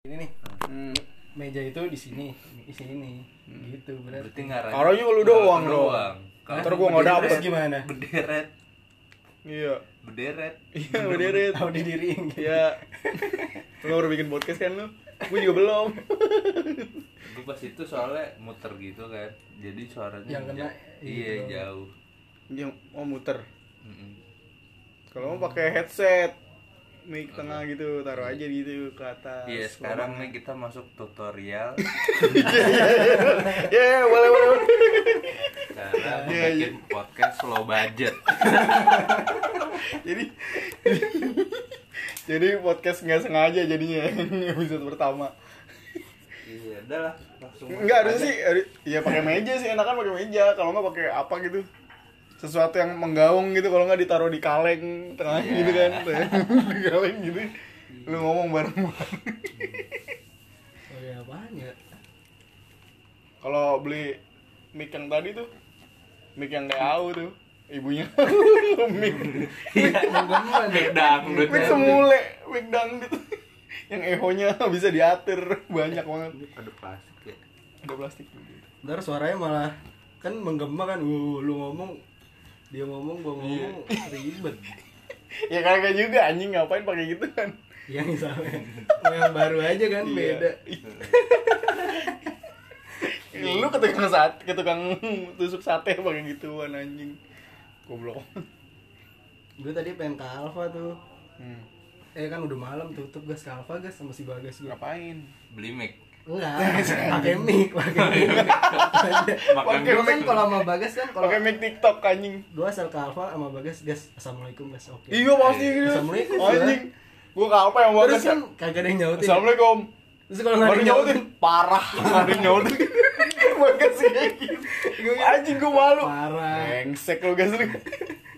ini nih Hmm. meja itu di sini di sini gitu berarti Berarti ngarang. Taruhnya lu doang dong. Kalau Ntar gua nggak dapet. Terus gimana Berderet, Iya. berderet. Iya, berderet. tahu didiriin gitu. Iya. Lu baru bikin podcast kan lu? Gue juga belum. Gue pas itu soalnya muter gitu kan. Jadi suaranya Yang kena iya jauh. Yang mau muter. Mm-mm. Kalau mau pakai headset, mic tengah gitu, taruh aja gitu ke atas. Iya sekarang nih kita masuk tutorial Ya, boleh, boleh. cara Iya, bikin podcast low budget. Jadi Jadi podcast nggak sengaja jadinya episode pertama. Iya, udahlah langsung. Enggak harusnya aja. sih, harus- ya pakai meja sih, enakan pakai meja. Kalau nggak pakai apa gitu. Sesuatu yang menggaung gitu, kalau nggak ditaruh di kaleng tengah Iya. gitu kan. di kaleng gitu. Lu ngomong bareng. oh ya apaan ya Kalau beli mic yang tadi tuh, mic yang DAU tuh, ibunya mic menggema deh dangdut. mic semule, mic dangdut. yang ehonya bisa diatur banyak banget. Pada plastik ya. Ada plastik gitu. ntar suaranya malah kan menggema kan uh, lu ngomong dia ngomong gua ngomong ribet Ya kagak juga anjing ngapain pakai gitu kan. yang misalnya mau yang baru aja kan Iya. beda Lu ke tukang sate, ke tukang tusuk sate pakai gituan anjing. Goblok. gue tadi pengen ke Alfa tuh Hmm. eh kan udah malam tutup gas ke Alfa gas sama si Bagas gue Ngapain? Beli mic. Enggak pakai mic pakai mic Pakai Gue kan mic. kalau sama Bagas kan kalau Pakai mic TikTok anjing. gue asal ke Alfa sama Bagas gas assalamualaikum gas oke Iya pasti gitu. Assalamualaikum, Anjing. Gua ke apa yang terus bagus kan kagak ada yang nyautin Assalamualaikum. terus kalau nggak ada nyautin parah. Nggak ada yang nyautin. Bagas kayak gitu. Anjing gua malu. parah Brengsek lu guys lu.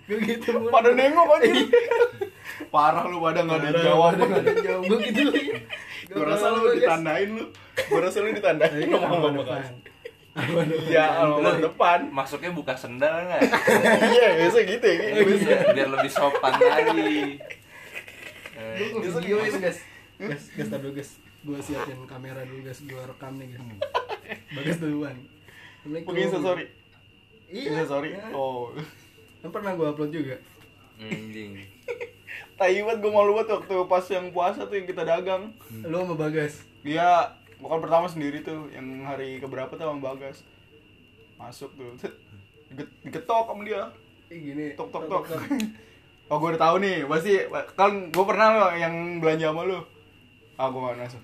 gue gitu mulu. Pada nengok anjing. Parah lu pada nggak ada yang jawab gue gitu Gua rasa lu ditandain lu. Gua rasa lu ditandain kan depan Alfa depan. Ya, alamat depan. Masuknya buka sendal nggak? Iya, biasa gitu ya. Iya, biar lebih sopan lagi. Eh, Gue itu guys Gas, gas tar dulu guys Gue siapin kamera dulu guys Gue rekam nih guys Bagas duluan Assalamualaikum. Pakai sorry. Iya sorry. Ya. Oh. Kan pernah gue upload juga Anjing. Tai banget gue malu banget waktu pas yang puasa tuh yang kita dagang. Lu sama Bagas Dia bukan pertama sendiri tuh, yang hari keberapa tuh sama Bagas. Masuk tuh. Digetok sama dia. Ih gini Tok tok tok. Oh gue udah tahu nih, pasti kan gue pernah yang belanja sama lu. Ah gue gak masuk.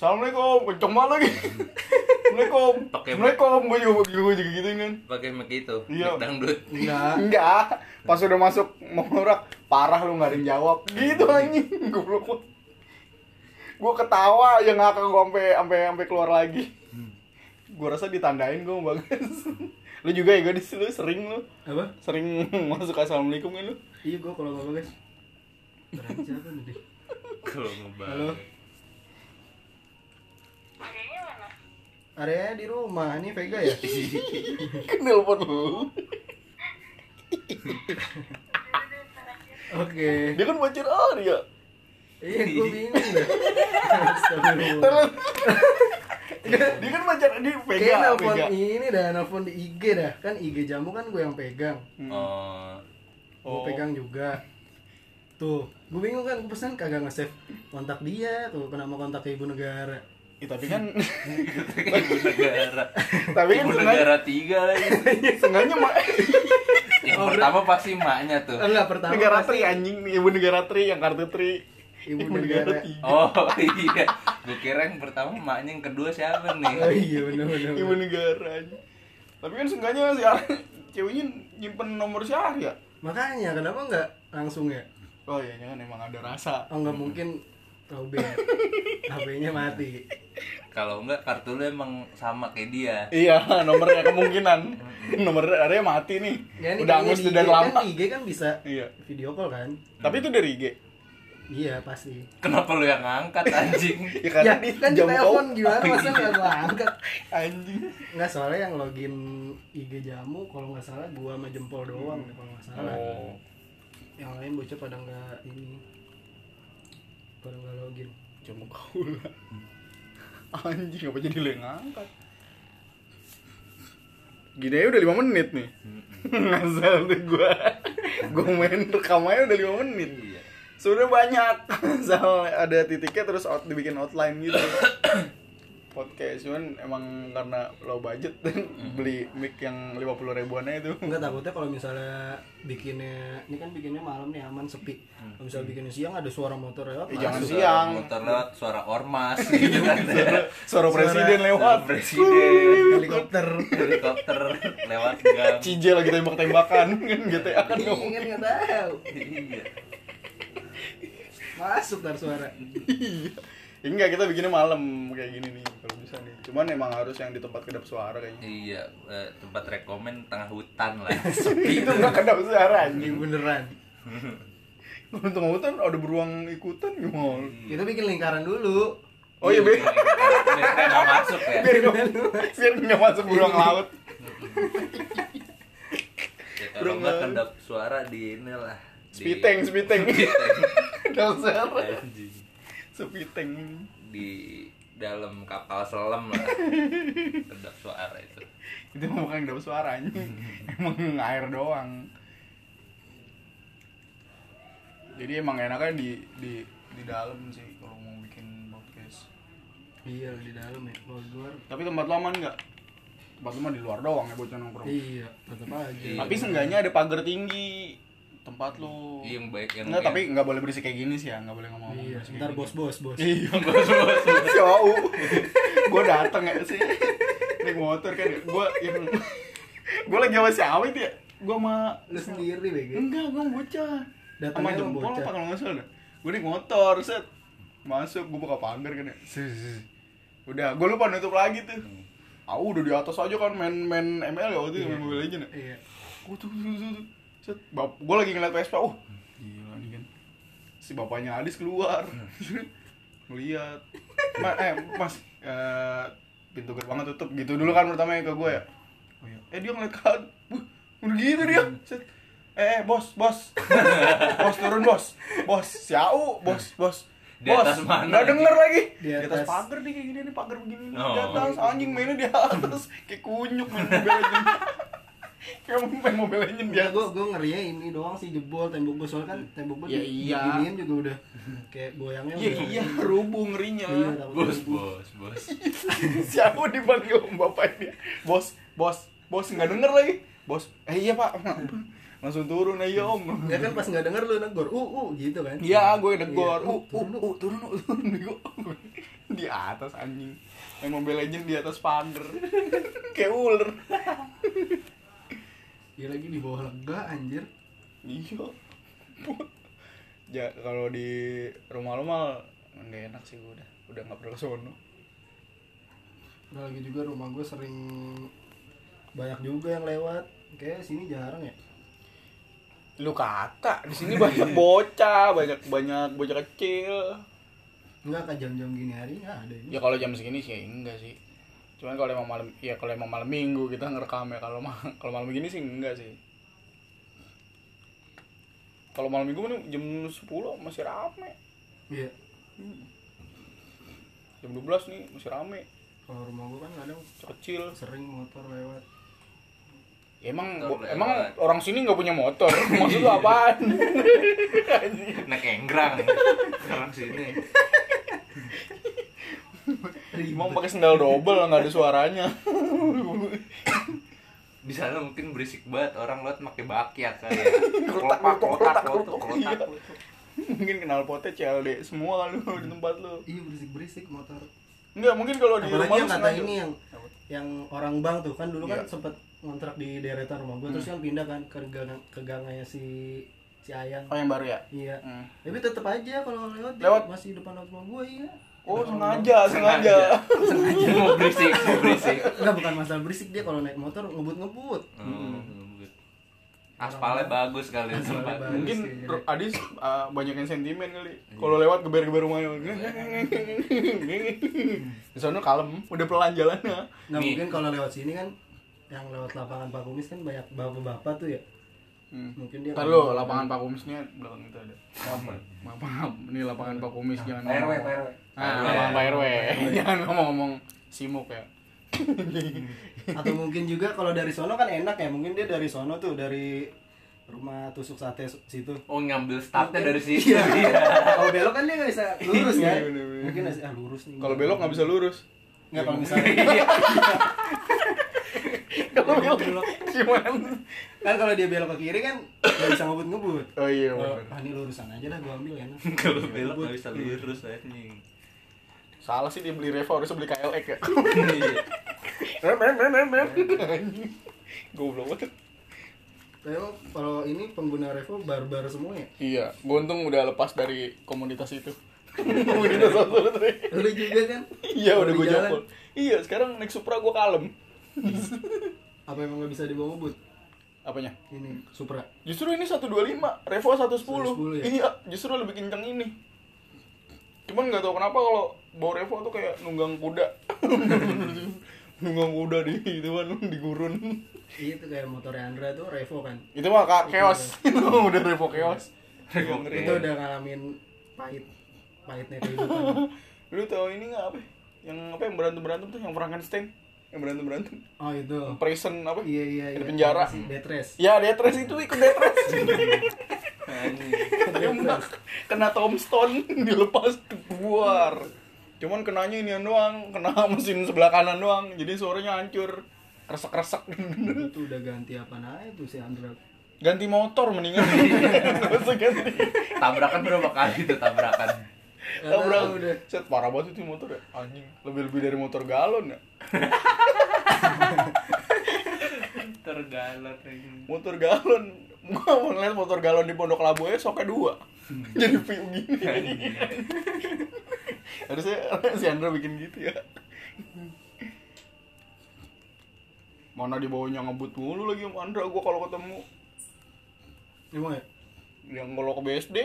Assalamualaikum, kenceng banget lagi. Assalamualaikum. Pakai Assalamualaikum, gue juga, gue juga gituin kan. Pakai mic itu, Iya. dangdut. Enggak Enggak, pas udah masuk mau ngorak, parah lu gak ada yang jawab. Gitu anjing, goblok lu. Gua ketawa yang ngakak gua sampai sampai sampai keluar lagi. Gua rasa ditandain gua sama bagus. lu juga ya gadis lu sering lu Apa? sering masuk assalamualaikum kan lu Iya gue kalau sama Bagas Berarti siapa nih deh Kalau Halo Area di rumah, ini Vega ya? kan nelpon lu. Oke. Dia kan pacar Arya. Iya gue bingung dah Astagfirullah. Terus- dia kan pacar di Kayaknya Vega. nelfon ini dah, nelfon di IG dah. Kan IG jamu kan gue yang pegang. Oh, Gue pegang juga. Tuh, gue bingung kan, gue pesan kagak nge-save kontak dia Tuh, kenapa kontak ibu negara Ih, tapi kan ibu negara. tapi kan Ibu sengaja negara tiga. Lagi. sengaja mak Yang Oh, pertama pasti maknya tuh. Enggak, pertama negara pasti tri anjing. Ibu negara tri yang kartu tri. Ibu negara tiga. Oh iya, gue kira yang pertama maknya yang kedua siapa nih? Oh iya bener-bener ibu negara tapi kan seenggaknya si ceweknya nyimpen nomor si Arya. Makanya, kenapa nggak langsung ya? oh iya kan emang ada rasa. Oh nggak mungkin. Robek HP-nya mati Kalau enggak kartu lu emang sama kayak dia. iya nomornya kemungkinan. Nomor Arya mati nih. Ya, ini udah angus dari kan lama. di IG kan bisa iya. video call kan? tapi itu dari IG. Iya pasti. Kenapa lu yang ngangkat anjing? ya karena Ya di kan di jam telepon gimana masa nggak gua angkat? Anjing. Nggak soalnya yang login IG jamu kalau nggak salah gua sama jempol doang deh, kalau nggak salah. Oh. Yang lain bocah pada nggak ini Pada nggak login. Jamu kaula. Anjing apa jadi lo yang ngangkat? Gini aja udah 5 menit nih. Ngasal tuh gua. gua main rekam aja udah 5 menit. Iya. Sudah banyak. Asal ada titiknya terus out, dibikin outline gitu. Podcast cuman emang karena low budget dan beli mic yang 50 ribuan aja itu. Enggak takutnya kalau misalnya bikinnya ini kan bikinnya malam nih aman sepi. Kalau misalnya bikinnya siang ada suara motor lewat. Eh, jangan Suara siang. Motor lewat suara ormas gitu kan. Suara presiden lewat. Suara presiden. helikopter. Helikopter lewat gang. Cije lagi tembak-tembakan kan GTA kan Ini ngomong. kan nggak tahu. Iya. Masuk tar suara. Iya. Enggak, kita bikinnya malam kayak gini nih kalau bisa nih. Cuman emang harus yang di tempat kedap suara kayaknya. Iya, eh, tempat rekomen tengah hutan lah. Itu enggak kedap suara Ini anjing. beneran. Untung hutan ada beruang ikutan gimana? Kita bikin lingkaran dulu. Oh iya, Be. Biar nggak masuk ya. Biar biar enggak masuk beruang laut. Ya, kalau nggak kedap suara di ini lah. Di- Spiteng, spiteng. Spiteng. Kedap suara. Anjing. Spiteng. di dalam kapal selam lah kedap suara itu Itu bukan kedap suara anjing. Emang air doang. Jadi emang enaknya di di di dalam sih kalau mau bikin podcast. Iya di dalam ya. Kalau di luar. Tapi tempat lo aman nggak? Tempat lo mah di luar doang ya bocah nongkrong. Iya, tetap aja. Iya. Tapi seenggaknya ada pagar tinggi tempat lo. Iya, yang baik yang Enggak, tapi nggak boleh berisik kayak gini sih ya, nggak boleh ngomong. Iya, berisik ntar bos bos bos. Iya, bos bos. Jauh. Gue dateng ya sih. Naik motor kan, gue yang gue lagi sama siapa itu ya? Gue sama Lu sendiri bego. enggak, gue bocah. Sama Datangnya sama jempol bocah. apa kalau nggak salah dah. Gue naik motor, set. Masuk, gue buka pagar kan ya. Udah, gue lupa nutup lagi tuh. Aku udah di atas aja kan main-main ML ya waktu itu Iya. main Mobile Legends ya. Iya. Gue tuh, Set, bap, gue lagi ngeliat Vespa, oh gila nih kan. Si bapaknya Adis keluar, ngeliat. Ma, eh mas, eh, pintu gerbangnya tutup gitu dulu kan pertamanya ke gue ya. Oh iya. Eh dia ngeliat kan, udah gitu dia. Set. Eh, eh, bos, bos, bos turun bos, bos, siau, bos, bos. Di Bos, atas mana nggak lagi? denger lagi. Di Di atas atas. pagar nih kayak gini nih, pagar begini nih. Oh. Di atas anjing mainnya di atas, kayak kunyuk main Legends. Kayak main Mobile Legends di Ya atas. gue gue ngerinya ini doang sih jebol tembok gue soalnya kan tembok gue Ya di- iya. diginiin juga udah kayak goyangnya Iya, udah iya, rubuh ngerinya. Iya, bos bos bos Siapa dipanggil om bapaknya? Bos, bos, bos nggak denger lagi. Bos, eh iya pak, langsung turun aja om. Ya kan pas nggak denger lu negor, uh uh gitu kan? Iya, gue negor. Iya, Uh, uh, turun, uh, turun, uh, turun, nego. Di atas anjing. Main Mobile Legends di atas pagar. Kayak ular. Iya lagi di bawah lega anjir. Iya. Ya kalau di rumah lo mah nggak enak sih gue udah. Udah nggak pernah ke sono. Udah lagi juga rumah gue sering banyak juga yang lewat. Kayak sini jarang ya. Lu kata di sini banyak bocah, banyak banyak bocah kecil. Enggak kan jam-jam gini hari nggak ada ini. Ya kalau jam segini sih enggak sih. Cuman kalau emang malam ya kalau emang malam minggu kita ngerekam ya kalau ma- kalau malam begini sih enggak sih. Kalau malam minggu nih jam 10 masih rame. Iya. Jam 12 nih masih rame. Kalau rumah gue kan kadang Kecil. sering motor lewat. Ya, emang Motor bo- emang lewat. orang sini nggak punya motor. Maksud lu apaan? naik enggrang orang sini Emang pakai sendal double nggak ada suaranya. di sana mungkin berisik banget orang lewat pakai bakiak kali ya Kelotak, iya. kelotak mungkin kenal potnya CLD semua lu di tempat lu. Iya berisik-berisik motor. Enggak, mungkin kalau di rumah lu yang kata ini yang yang orang bang tuh kan dulu kan Iya. sempet ngontrak di deretan rumah gue terus kan pindah kan ke gang ke gangnya si si Ayang. Oh yang baru ya? Iya. Hmm. Tapi tetep aja kalau lewat, dia Lewat? masih depan rumah gue iya. Oh Depan sengaja, sengaja. mau berisik mau berisik. Enggak bukan masalah berisik dia kalau naik motor ngebut-ngebut. Hmm, aspalnya bagus kali tempat bagus. Mungkin sih, Ru- Adis uh, banyak yang sentimen kali. Kalau lewat geber-geber rumahnya. Di sana kalem, udah pelan jalannya. Nih. mungkin kalau lewat sini kan yang lewat lapangan Pak Kumis kan banyak bapak-bapak tuh ya. Hmm. mungkin dia Ntar lu lapangan Pak Kumisnya belakang itu ada. Apa? Maaf, maaf. Ini lapangan Pak Kumis jangan Pak RW. Pak RW. Ah, lapangan Pak RW. Jangan ngomong-ngomong simuk ya. atau mungkin juga kalau dari sono kan enak ya mungkin dia dari sono tuh dari rumah tusuk sate situ Oh ngambil startnya dari situ. Iya. Iya. kalau belok kan dia nggak bisa lurus Iya, kan bener-bener. mungkin ah lurus nih Kalau belok nggak bisa lurus. nggak kalau misalnya Kalau belok gimana? kan kalau dia belok ke kiri kan nggak bisa ngebut ngebut Oh iya oh, benar. ah, ini lurusan aja lah gua ambil enak Kalau belok nggak bisa lurus anjing. Salah sih dia beli Revo harusnya beli KLX ya. Iya. Rem rem rem rem. Goblok banget. Tapi kalau ini pengguna Revo barbar semua ya Iya, gue untung udah lepas dari komunitas itu. komunitas satu lu juga kan Iya udah gue jalan, jopol. Iya sekarang naik Supra gue kalem. Apa emang nggak bisa dibawa ngebut Apanya? ini Supra Justru ini 125, Revo 110. 110 ya? Iya, justru lebih kencang ini. Cuman nggak tahu kenapa kalau bawa Revo tuh kayak nunggang kuda. nunggang kuda di itu kan di gurun. itu kayak motornya Andra tuh Revo kan Itu mah kak chaos. Itu udah Revo chaos. Revo itu udah ngalamin pahit pahitnya kehidupan Lu tahu ini nggak apa? Yang apa yang berantem berantem tuh yang Frankenstein yang berantem berantem. oh itu Prison apa? iya iya Di iya penjara. Sih? Death race Ya, Death itu ikut Death Race. Anjing. Tembak. Kena tombstone dilepas keluar. Cuman kenanya ini doang, kena mesin sebelah kanan doang. Jadi suaranya hancur. Resek-resek. itu udah ganti apa aja tuh si Andra Ganti motor mendingan. Ganti. Tabrakan berapa kali tuh tabrakan? Tabrak. udah Set parah banget itu motor ya. Anjing. Lebih-lebih dari motor galon ya. Tergalak anjing. Motor galon. Gua mau ngeliat motor galon di Pondok Labu aja soknya dua. Jadi view gini. Harusnya si Andra bikin gitu ya. Mana dibawanya ngebut mulu lagi sama Andra gua kalau ketemu. emang ya Yang kalau ke BSD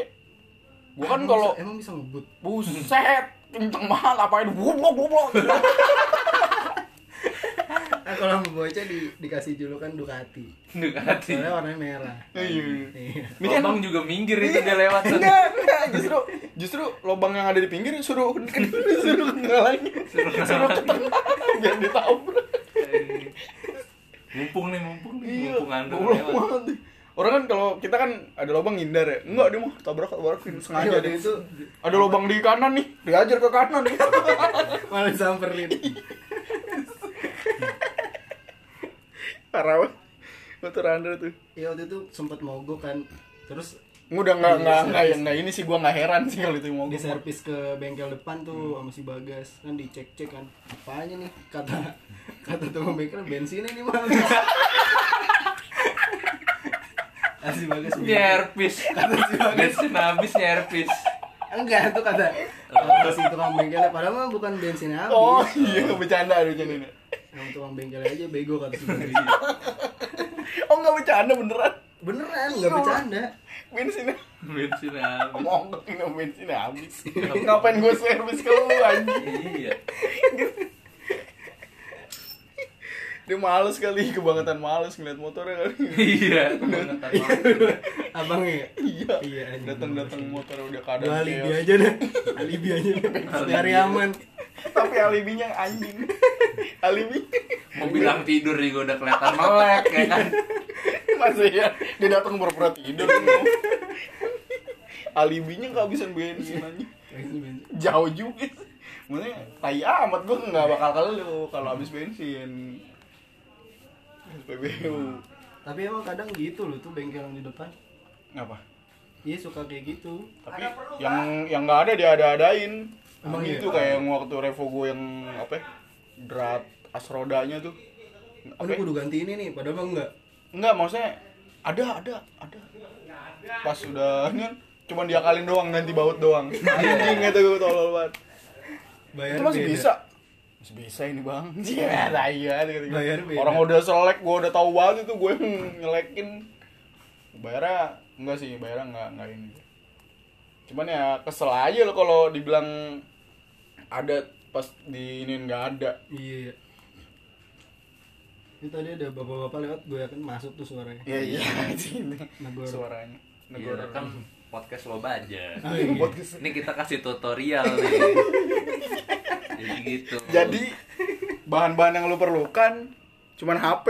gua kan Emang kalau bisa- emang bisa ngebut buset kenceng banget apa itu goblok goblok. nah kalau bocah di, dikasih julukan Ducati Ducati. soalnya warnanya merah Iya. iya Ini kan Lobang juga minggir itu dia lewat. enggak, enggak, justru justru lubang yang ada di pinggir suruh suruh ngalangin Suruh suruh ke tengah biar ditabrak. Mumpung nih, mumpung nih, iya mumpung goblok lewat. Orang kan kalau kita kan ada lubang ngindar ya. Enggak dia mah tabrak tabrakin sengaja deh itu. Ada lubang di kanan nih. Diajar ke kanan nih. Malah disamperin. Parah banget. Motor Andra tuh. Iya waktu itu sempet mogok kan. Terus udah nggak nggak nggak yang nggak ini sih gua nggak heran sih kalau itu mau di servis ke bengkel depan tuh sama si Bagas. Kan dicek cek kan. Apanya nih? Kata kata tukang bengkel bensinnya nih mal Si Bagas bilang, Nyerpis. Bensin habis nyerpis. enggak itu kata kata si tukang bengkelnya padahal mah bukan bensin habis oh iya bercanda bercanda yang tukang bengkelnya aja bego kata si Bagas oh nggak bercanda beneran beneran nggak bercanda bensinnya Bensin habis. Ini bensin habis. Ngapain gue servis ke lu anjing? Iya. Dia males kali, kebangetan males ngeliat motornya kali. Iya, kebangetan banget. abang ya Iya. Iya, anjing. Datang-datang motor udah keadaan alibi aja deh alibi aja deh nyari aman Tapi alibinya anjing. Alibi Mau bilang tidur juga udah kelihatan melek ya kan. masih ya dia datang pura-pura tidur. Alibinya kehabisan bensin anjing. Jauh juga. Maksudnya tai amat gue nggak bakal ke lu kalau habis bensin. SPBU. tapi emang kadang gitu loh tuh bengkel yang di depan Ngapa? iya suka kayak gitu tapi yang yang nggak ada dia ada adain Emang emang iya? itu kayak yang waktu Revo gue yang apa ya, drat as rodanya tuh Aduh apa ya? kudu ganti ini nih, padahal mah enggak. enggak maksudnya ada ada ada pas udah kan cuma diakalin doang ganti baut doang anjing itu gue tolol banget Bayar itu masih beda. bisa bisa ini bang iya lah iya gitu. Orang udah selek gue udah tahu banget itu gue yang nyelekin bayarnya enggak sih bayarnya enggak enggak ini cuman ya kesel aja lo kalau dibilang ada pas di ini nggak ada Iya. Ini tadi ada bapak-bapak lewat, gue yakin masuk tuh suaranya. Iya iya sini Negor. suaranya. Iya, Negor kan podcast lo budget. Oh, iya. Podcast. Ini kita kasih tutorial nih. Jadi gitu. Jadi bahan-bahan yang lu perlukan cuman HP.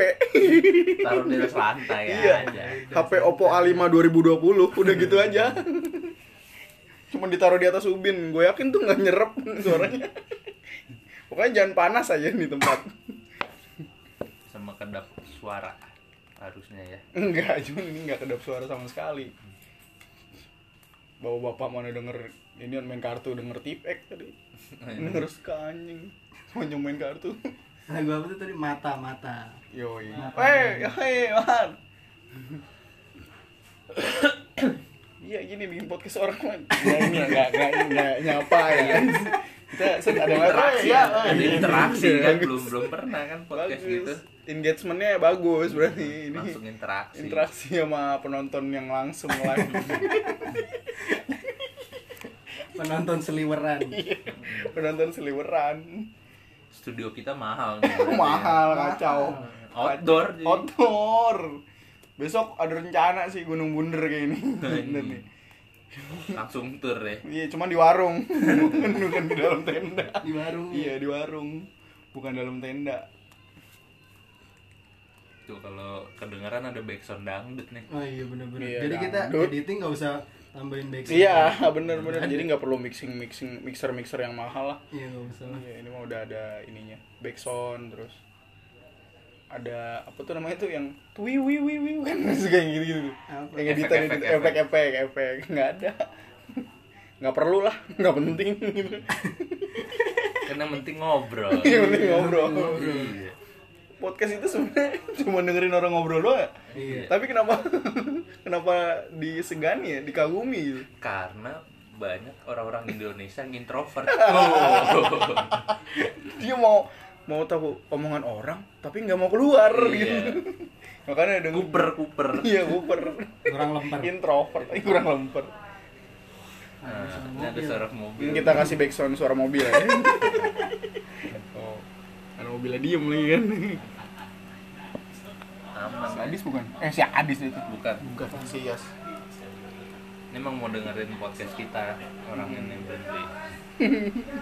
taruh di atas lantai ya Iya. aja. HP Oppo A5 2020 udah gitu aja. Cuman ditaruh di atas ubin. Gue yakin tuh nggak nyerap suaranya. Pokoknya jangan panas aja di tempat. Sama kedap suara harusnya ya. Enggak, cuma ini nggak kedap suara sama sekali. Bawa bapak mana denger ini main kartu denger tipek tadi. Denger suka anjing. Mau main kartu. Lagu apa tuh tadi? Mata, mata. Yoi. Mata. Hei, hei, man. Iya gini bikin podcast orang man. Ya ini enggak enggak enggak nyapa ya. Kita set ada Interaksi, ya. ada interaksi kan belum belum pernah kan podcast Bagus. gitu. Engagementnya bagus berarti ini. Langsung interaksi. Interaksi sama penonton yang langsung live. Penonton seliweran. penonton seliweran. Studio kita mahal. ya. Mahal kacau. Outdoor jadi. Outdoor. Besok ada rencana sih Gunung Bunder kayak ini. Bener nih. Langsung tur ya. Iya, cuma di warung. bukan, bukan di dalam tenda. Di warung. Iya, di warung. Bukan dalam tenda. Tuh kalau kedengeran ada backsound dangdut nih. Oh iya bener-bener. Iya, Jadi kita dangdut. editing nggak usah tambahin back Iya, bener-bener. Jadi nggak perlu mixing-mixing mixer-mixer yang mahal lah. Iya nggak usah. lah. Iya, ini mah udah ada ininya. Backsound terus ada apa tuh namanya tuh yang twi wi wi wi kan suka yang gitu gitu Apa? yang editan Efek, itu efek, efek efek efek nggak ada nggak perlu lah nggak penting gitu yang penting ngobrol. yang penting ngobrol Iya. Podcast itu sebenarnya cuma dengerin orang ngobrol doang ya? Iya. tapi kenapa kenapa disegani ya dikagumi gitu Karena banyak orang-orang Indonesia yang introvert. Oh. dia mau mau tahu omongan orang tapi nggak mau keluar Iya. gitu makanya denger Kuper kuper. iya kuper Kurang lempar. introvert eh, kurang lemper Nah, ini ada suara mobil. kita kasih backsound suara mobil ya ada mobilnya diem lagi kan aman. si Adis bukan eh si Adis itu Bukan. bukan si Yas Ini emang mau dengerin podcast kita orang ini berhenti.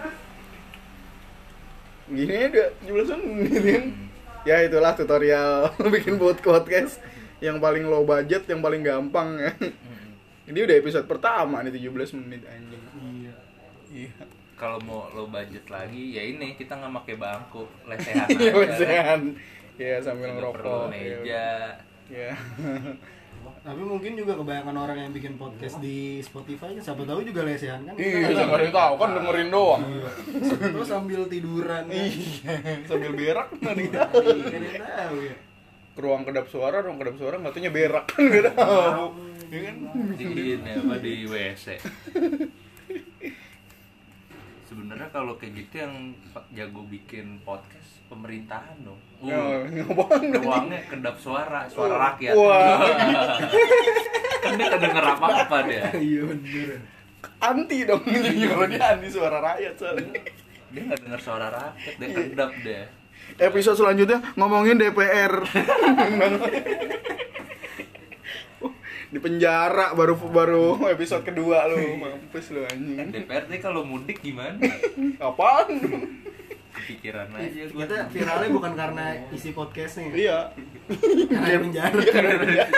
gini aja 17 menit kan ya itulah tutorial bikin buat podcast yang paling low budget yang paling gampang ya Hmm. ini udah episode pertama nih 17 menit anjing Iya. iya Kalau mau low budget lagi, ya ini kita nggak pakai bangku, lesehan iya aja. besehan ya sambil Nggak ngerokok meja. ya Tapi mungkin juga kebanyakan orang yang bikin podcast di Spotify kan siapa tahu juga lesehan kan. Iya nggak siapa tahu. tahu kan dengerin doang Iya. Siapa tahu sambil tiduran. kan. iya sambil berak nanti Kan yang tahu ya. ke ruang kedap suara ruang kedap suara nggak berak kan nggak tahu ya kan Di ini apa di WC. Kalau kayak gitu yang jago bikin podcast pemerintahan dong. Ya, Uh, ruangnya kedap suara, suara rakyat. Wah. kan dia kedenger apa-apa dia. Iya bener. anti dong jadi kalau dia anti suara rakyat soalnya Dia nggak denger suara rakyat, dia Iya. kedap deh. episode selanjutnya ngomongin DPR di penjara baru baru episode kedua lu mampus lu anjing DPR nih kalau mudik gimana? apaan Kepikiran aja gua. Kita viralnya bukan karena isi podcastnya. ya. iya Karena di penjara. Iya, karena di penjara.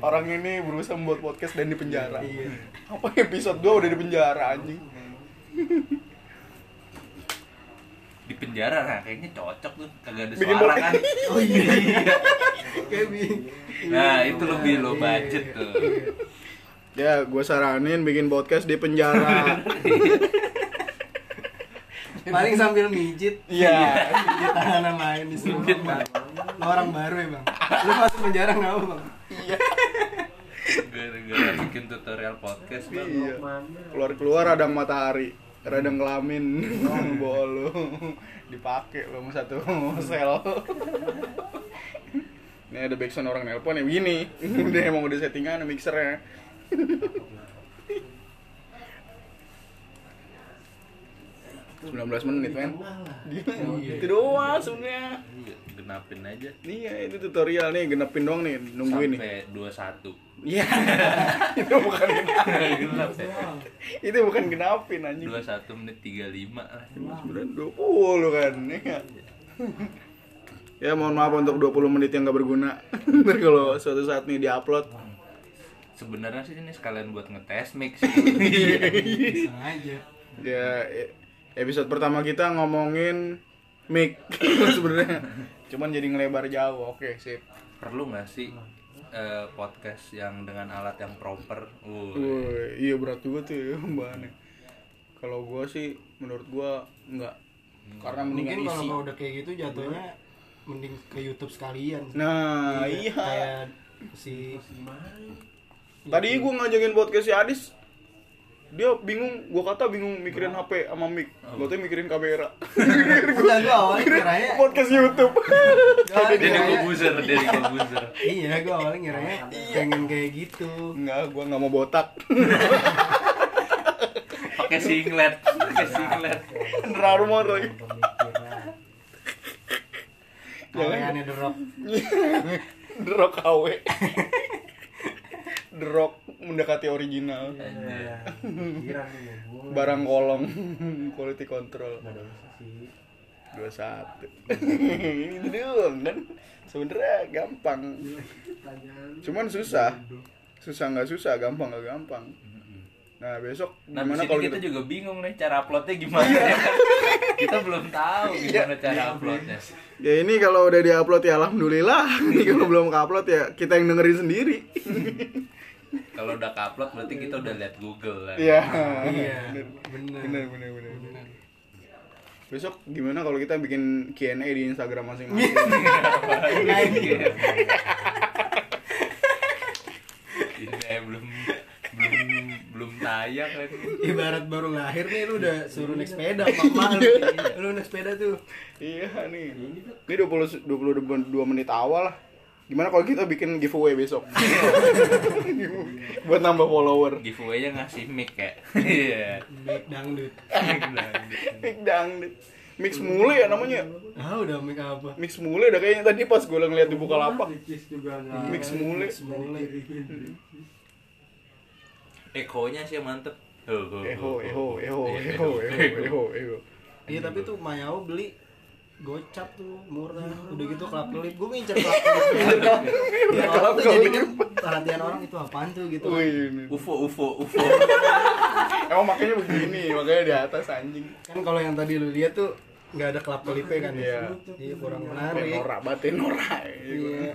orang ini berusaha membuat podcast dan di penjara Iya. apa episode 2 udah di penjara anjing Di penjara nah kayaknya cocok tuh kagak ada Bikin suara kan. Oh iya. Nah, itu lebih Iya. budget tuh. ya gue saranin bikin podcast di penjara Paling sambil mijit. iya Mijit tangan main di sini. Lo orang baru ya bang. Lu masuk penjara nggak apa bang? Gara-gara bikin tutorial podcast bang. Iya. Keluar keluar radang matahari, radang kelamin, bol lu dipakai lu sama satu sel. Ini ada backsound orang nelpon ya begini. Udah emang udah settingan mixernya. 19 menit men Iya. itu doang sebenarnya Iya, genapin aja iya itu tutorial nih genepin doang nih nungguin nih sampai 21 iya. Itu bukan genapin genap ya itu bukan genapin anjing. 21 menit 35 lah sebenarnya 20 kan ya. ya mohon maaf untuk 20 menit yang gak berguna. Ntar kalau suatu saat nih diupload. Sebenarnya sih ini sekalian buat ngetes mix. Sih Sengaja. ya e- episode pertama kita ngomongin mic sebenarnya cuman jadi ngelebar jauh oke sip. Perlu nggak sih eh, podcast yang dengan alat yang proper? Uh, iya berat juga tuh ya bahannya. Kalau gua sih menurut gua enggak karena mendingan Mungkin kalau udah kayak gitu jatuhnya mending ke YouTube sekalian. nah iya Kayak si tadi gua ngajakin podcast si Adis dia bingung gua kata bingung mikirin HP sama mic. Gua tuh mikirin kamera Enggak gua awalnya podcast YouTube. Gua awalnya jadi kiranya- komposer jadi komposer. Iya, gua awalnya ngiranya pengen kayak gitu. enggak gua nggak mau botak. Pakai singlet pakai singlet. Under Armour lagi. Kaliannya derop. The Rock. KW The Rock mendekati original. Kira nih gua. barang kolong quality control. Sih. 21 ini doang kan? Sebenarnya gampang. Cuman susah. Susah nggak susah gampang nggak gampang. Nah besok Nah, gimana kalau kita kita juga bingung nih cara uploadnya gimana ya? Kan? kita belum tahu gimana cara uploadnya. ya ini kalau udah diupload ya alhamdulillah. Ini kalau belum upload ya kita yang dengerin sendiri Kalau udah upload berarti kita udah lihat Google kan. iya Iya, bener bener. bener bener bener bener. besok gimana kalau kita bikin Q&A di Instagram masing-masing Ini kayak belum belum belum tayang kan. Ibarat baru lahir nih lu udah suruh naik sepeda mama lu. Lu naik sepeda tuh. iya nih ini 20 22 menit awal lah gimana kalau kita bikin giveaway besok buat nambah follower Giveaway-nya ngasih mic ya. Iya. Mic dangdut. mix dangdut mix mule ya namanya Ah, udah mic apa? mix mule dah kayaknya tadi pas gue ngeliat di Bukalapak mix mule Semule. Ekonya sih mantep. Eho eho Iya, eho eho eho eho Iya, tapi tuh Mayao beli gocap tuh murah. Udah gitu kelap kelip gue ngincer kelap kelip ya, orang tuh jadi kan perhatian orang itu apaan tuh? gitu ini. UFO UFO UFO. emang makanya begini makanya di atas anjing. Kan kalau yang tadi lu lihat tuh nggak ada kelap kelipnya kan Iya. iya kurang menarik. Norak batin norak iya.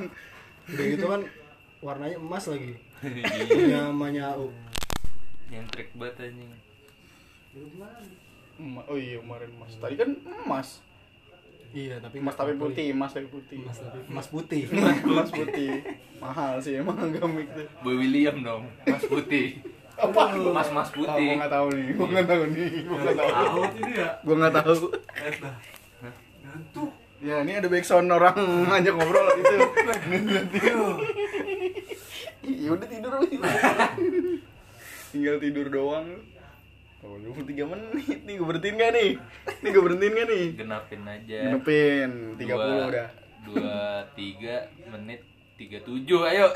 Udah gitu kan warnanya emas lagi. Iya. punya Manyao Yang trik banget anjing. Emas- oh iya kemarin emas. Tadi kan emas iya tapi emas tapi putih emas tapi putih. Emas tapi emas putih. Emas putih. Mahal sih emang gamik tuh Boy William dong, Mas Putih. apa? Mas Mas Ah, Putih. gua nggak tahu nih gua nggak tahu nih gua nggak tahu. Tahu ini ya gua nggak tahu. Ya ini ada backsound orang ngajak ngobrol itu. Iya udah tidur. Tinggal tidur doang Oh, 23 menit nih, gue berhentiin gak nih? Nih gue berhentiin gak nih? Genapin aja. Genepin, 30 Dua- udah Dua tiga menit tiga tujuh ayo.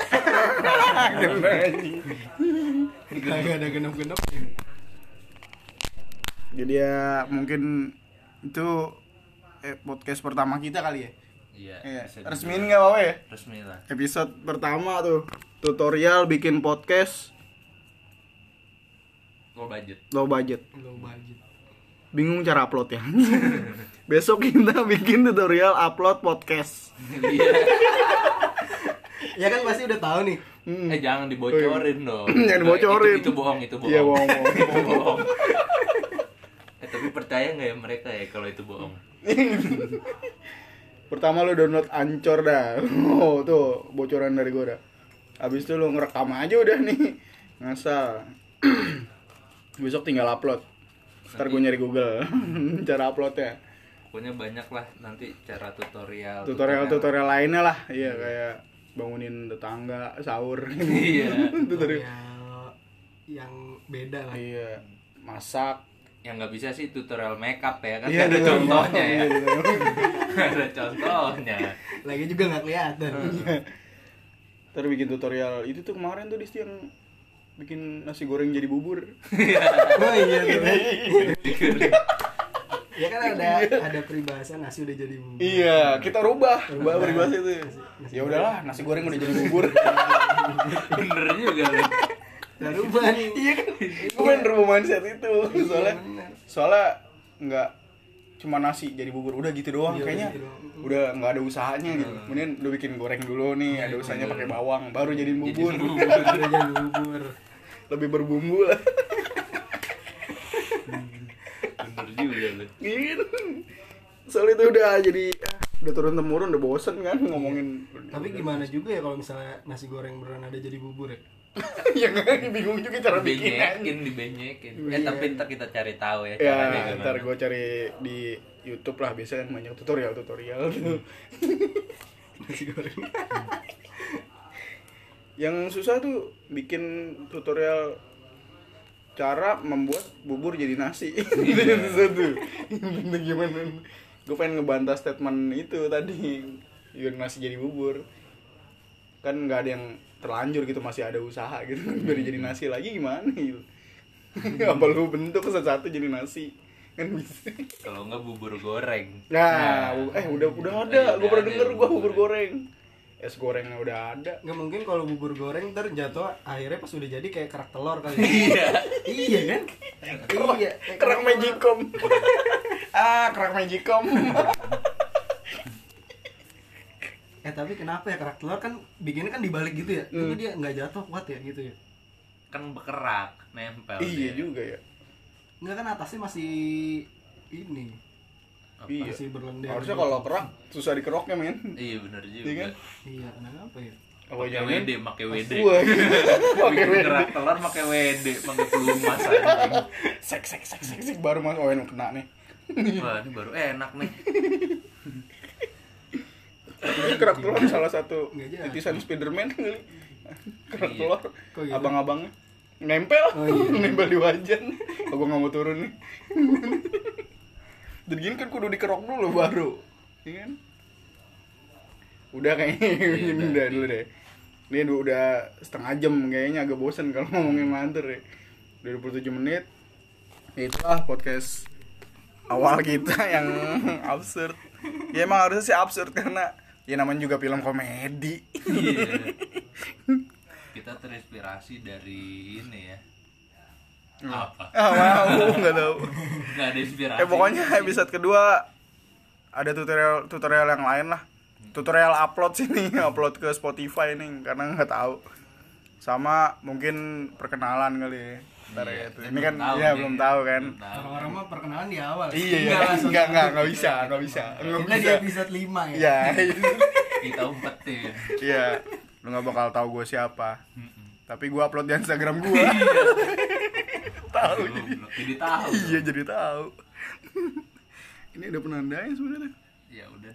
Kagak ada genep genep Jadi ya mungkin itu eh, podcast pertama kita kali ya Iya. Iya, resmiin gak apa-apa ya? Resmi lah. Episode pertama tuh Tutorial bikin podcast Low budget. low budget lo budget Bingung cara upload ya Besok kita bikin tutorial upload podcast Iya. ya kan pasti udah tahu nih Hmm. Eh jangan dibocorin dong. Jangan dibocorin. Itu, itu bohong, itu bohong. Iya bohong, bohong. Itu bohong. eh, tapi percaya nggak ya mereka ya kalau itu bohong? Pertama lu download Anchor dah. Oh, tuh bocoran dari gua dah. Habis itu lu ngerekam aja udah nih. Ngasal. Besok tinggal upload. Ntar gue nyari Google cara uploadnya. Pokoknya banyak lah nanti cara tutorial. Tutorial-tutorial lainnya lah. Iya kayak bangunin tetangga, sahur. Iya. Tutorial. tutorial yang beda lah Iya, masak, yang nggak bisa sih tutorial makeup ya kan Iya, ada tutorial contohnya ya Iya, tutorial. Nggak ada contohnya lagi juga nggak kelihatan Ntar bikin tutorial itu tuh kemarin tuh di yang bikin nasi goreng jadi bubur. oh iya tuh ya kan ada ada peribahasa nasi udah jadi bumbu iya, kita rubah, rubah Rubah. peribahasa itu. Nasi Ya udahlah, nasi goreng udah jadi bubur. bener juga Baru ban iya kan? Gue main rubah mindset itu. Soalnya soalnya nggak cuma nasi jadi bubur. Udah gitu doang Iya, kayaknya gitu doang. udah nggak ada usahanya gitu. Kemudian udah bikin goreng dulu nih ada usahanya pakai bawang baru jadiin bubur. jadi bubur. Lebih berbumbu lah. Bener juga lu. Gitu itu udah jadi ah, udah turun temurun udah bosen kan ngomongin. Tapi gimana juga ya kalau misalnya nasi goreng beneran ada jadi bubur ya ya nggak bingung juga cara bikinnya. Dibenyekin Iya. eh tapi ntar kita cari tahu ya ya caranya gimana. ntar gue cari di YouTube lah biasanya kan banyak tutorial tutorial tuh. Nasi goreng. Yang susah tuh bikin tutorial cara membuat bubur jadi nasi. Itu yang susah tuh. Itu gimana? Gue pengen ngebantah statement itu tadi. Biar nasi jadi bubur kan nggak ada yang terlanjur gitu masih ada usaha gitu biar jadi nasi lagi gimana gitu. Apa lu bentuk satu-satu jadi nasi? Kan bisa. Kalau nggak bubur goreng. Nah, eh udah udah ada. Iya, gue pernah denger gua bubur goreng. es gorengnya udah ada. Nggak mungkin kalau bubur goreng ntar jatuh akhirnya pas udah jadi kayak kerak telur kali iya. Iya kan? Iya kayak kerak magicom. Ah kerak magicom. eh tapi kenapa ya? Kerak telur kan bikinnya kan dibalik gitu ya? Hmm. tapi dia nggak jatuh kuat ya gitu ya? Kan berkerak nempel iya dia. juga ya. Nggak kan atasnya masih ini. Apa? iya. Masih berlendir harusnya gitu. kalau kerak susah dikeroknya men. Iya bener juga. Iya kan? iya kenapa ya? Pakai jangan? WD pakai WD pakai WD kerak telur pakai WD pakai pelumas anjing. sek sek sek sek sek baru mas oh ini kena nih. Wah ini baru enak nih ini kerak telur salah satu titisan Spiderman kali kerak Iya. telur. Gitu? abang-abangnya. Nempel. Oh, iya. nempel di wajan. Oh, gue nggak mau turun nih? Dan gini kan kudu dikerok dulu baru. Iya kan? Udah kayaknya Iya, udah, udah. dulu deh. Ini udah, setengah jam kayaknya agak bosen kalau ngomongin mantur ya. Udah 27 menit. Itulah podcast awal kita yang absurd. Ya emang harusnya sih absurd karena ya namanya juga film komedi. Iya. kita terinspirasi dari ini ya. Apa? Ah mau nggak tahu. Nggak ada inspirasi. Eh pokoknya episode kedua ada tutorial tutorial yang lain lah. Tutorial upload sini upload ke Spotify nih karena nggak tahu. Sama mungkin perkenalan kali ya Ntar Iya, ya, ini kan tahu ya belum tahu kan. Orang-orang mah perkenalan di awal iya iya. Nggak langsung nggak nggak satu. nggak bisa nggak bisa. Kita di bisa. episode 5 ya. Ya kita umpetin iya. Lu nggak bakal tahu gue siapa. Tapi gue upload di Instagram gue tahu jadi. jadi tahu. Iya jadi tahu. Ini ada penandanya sebenarnya. Ya udah dah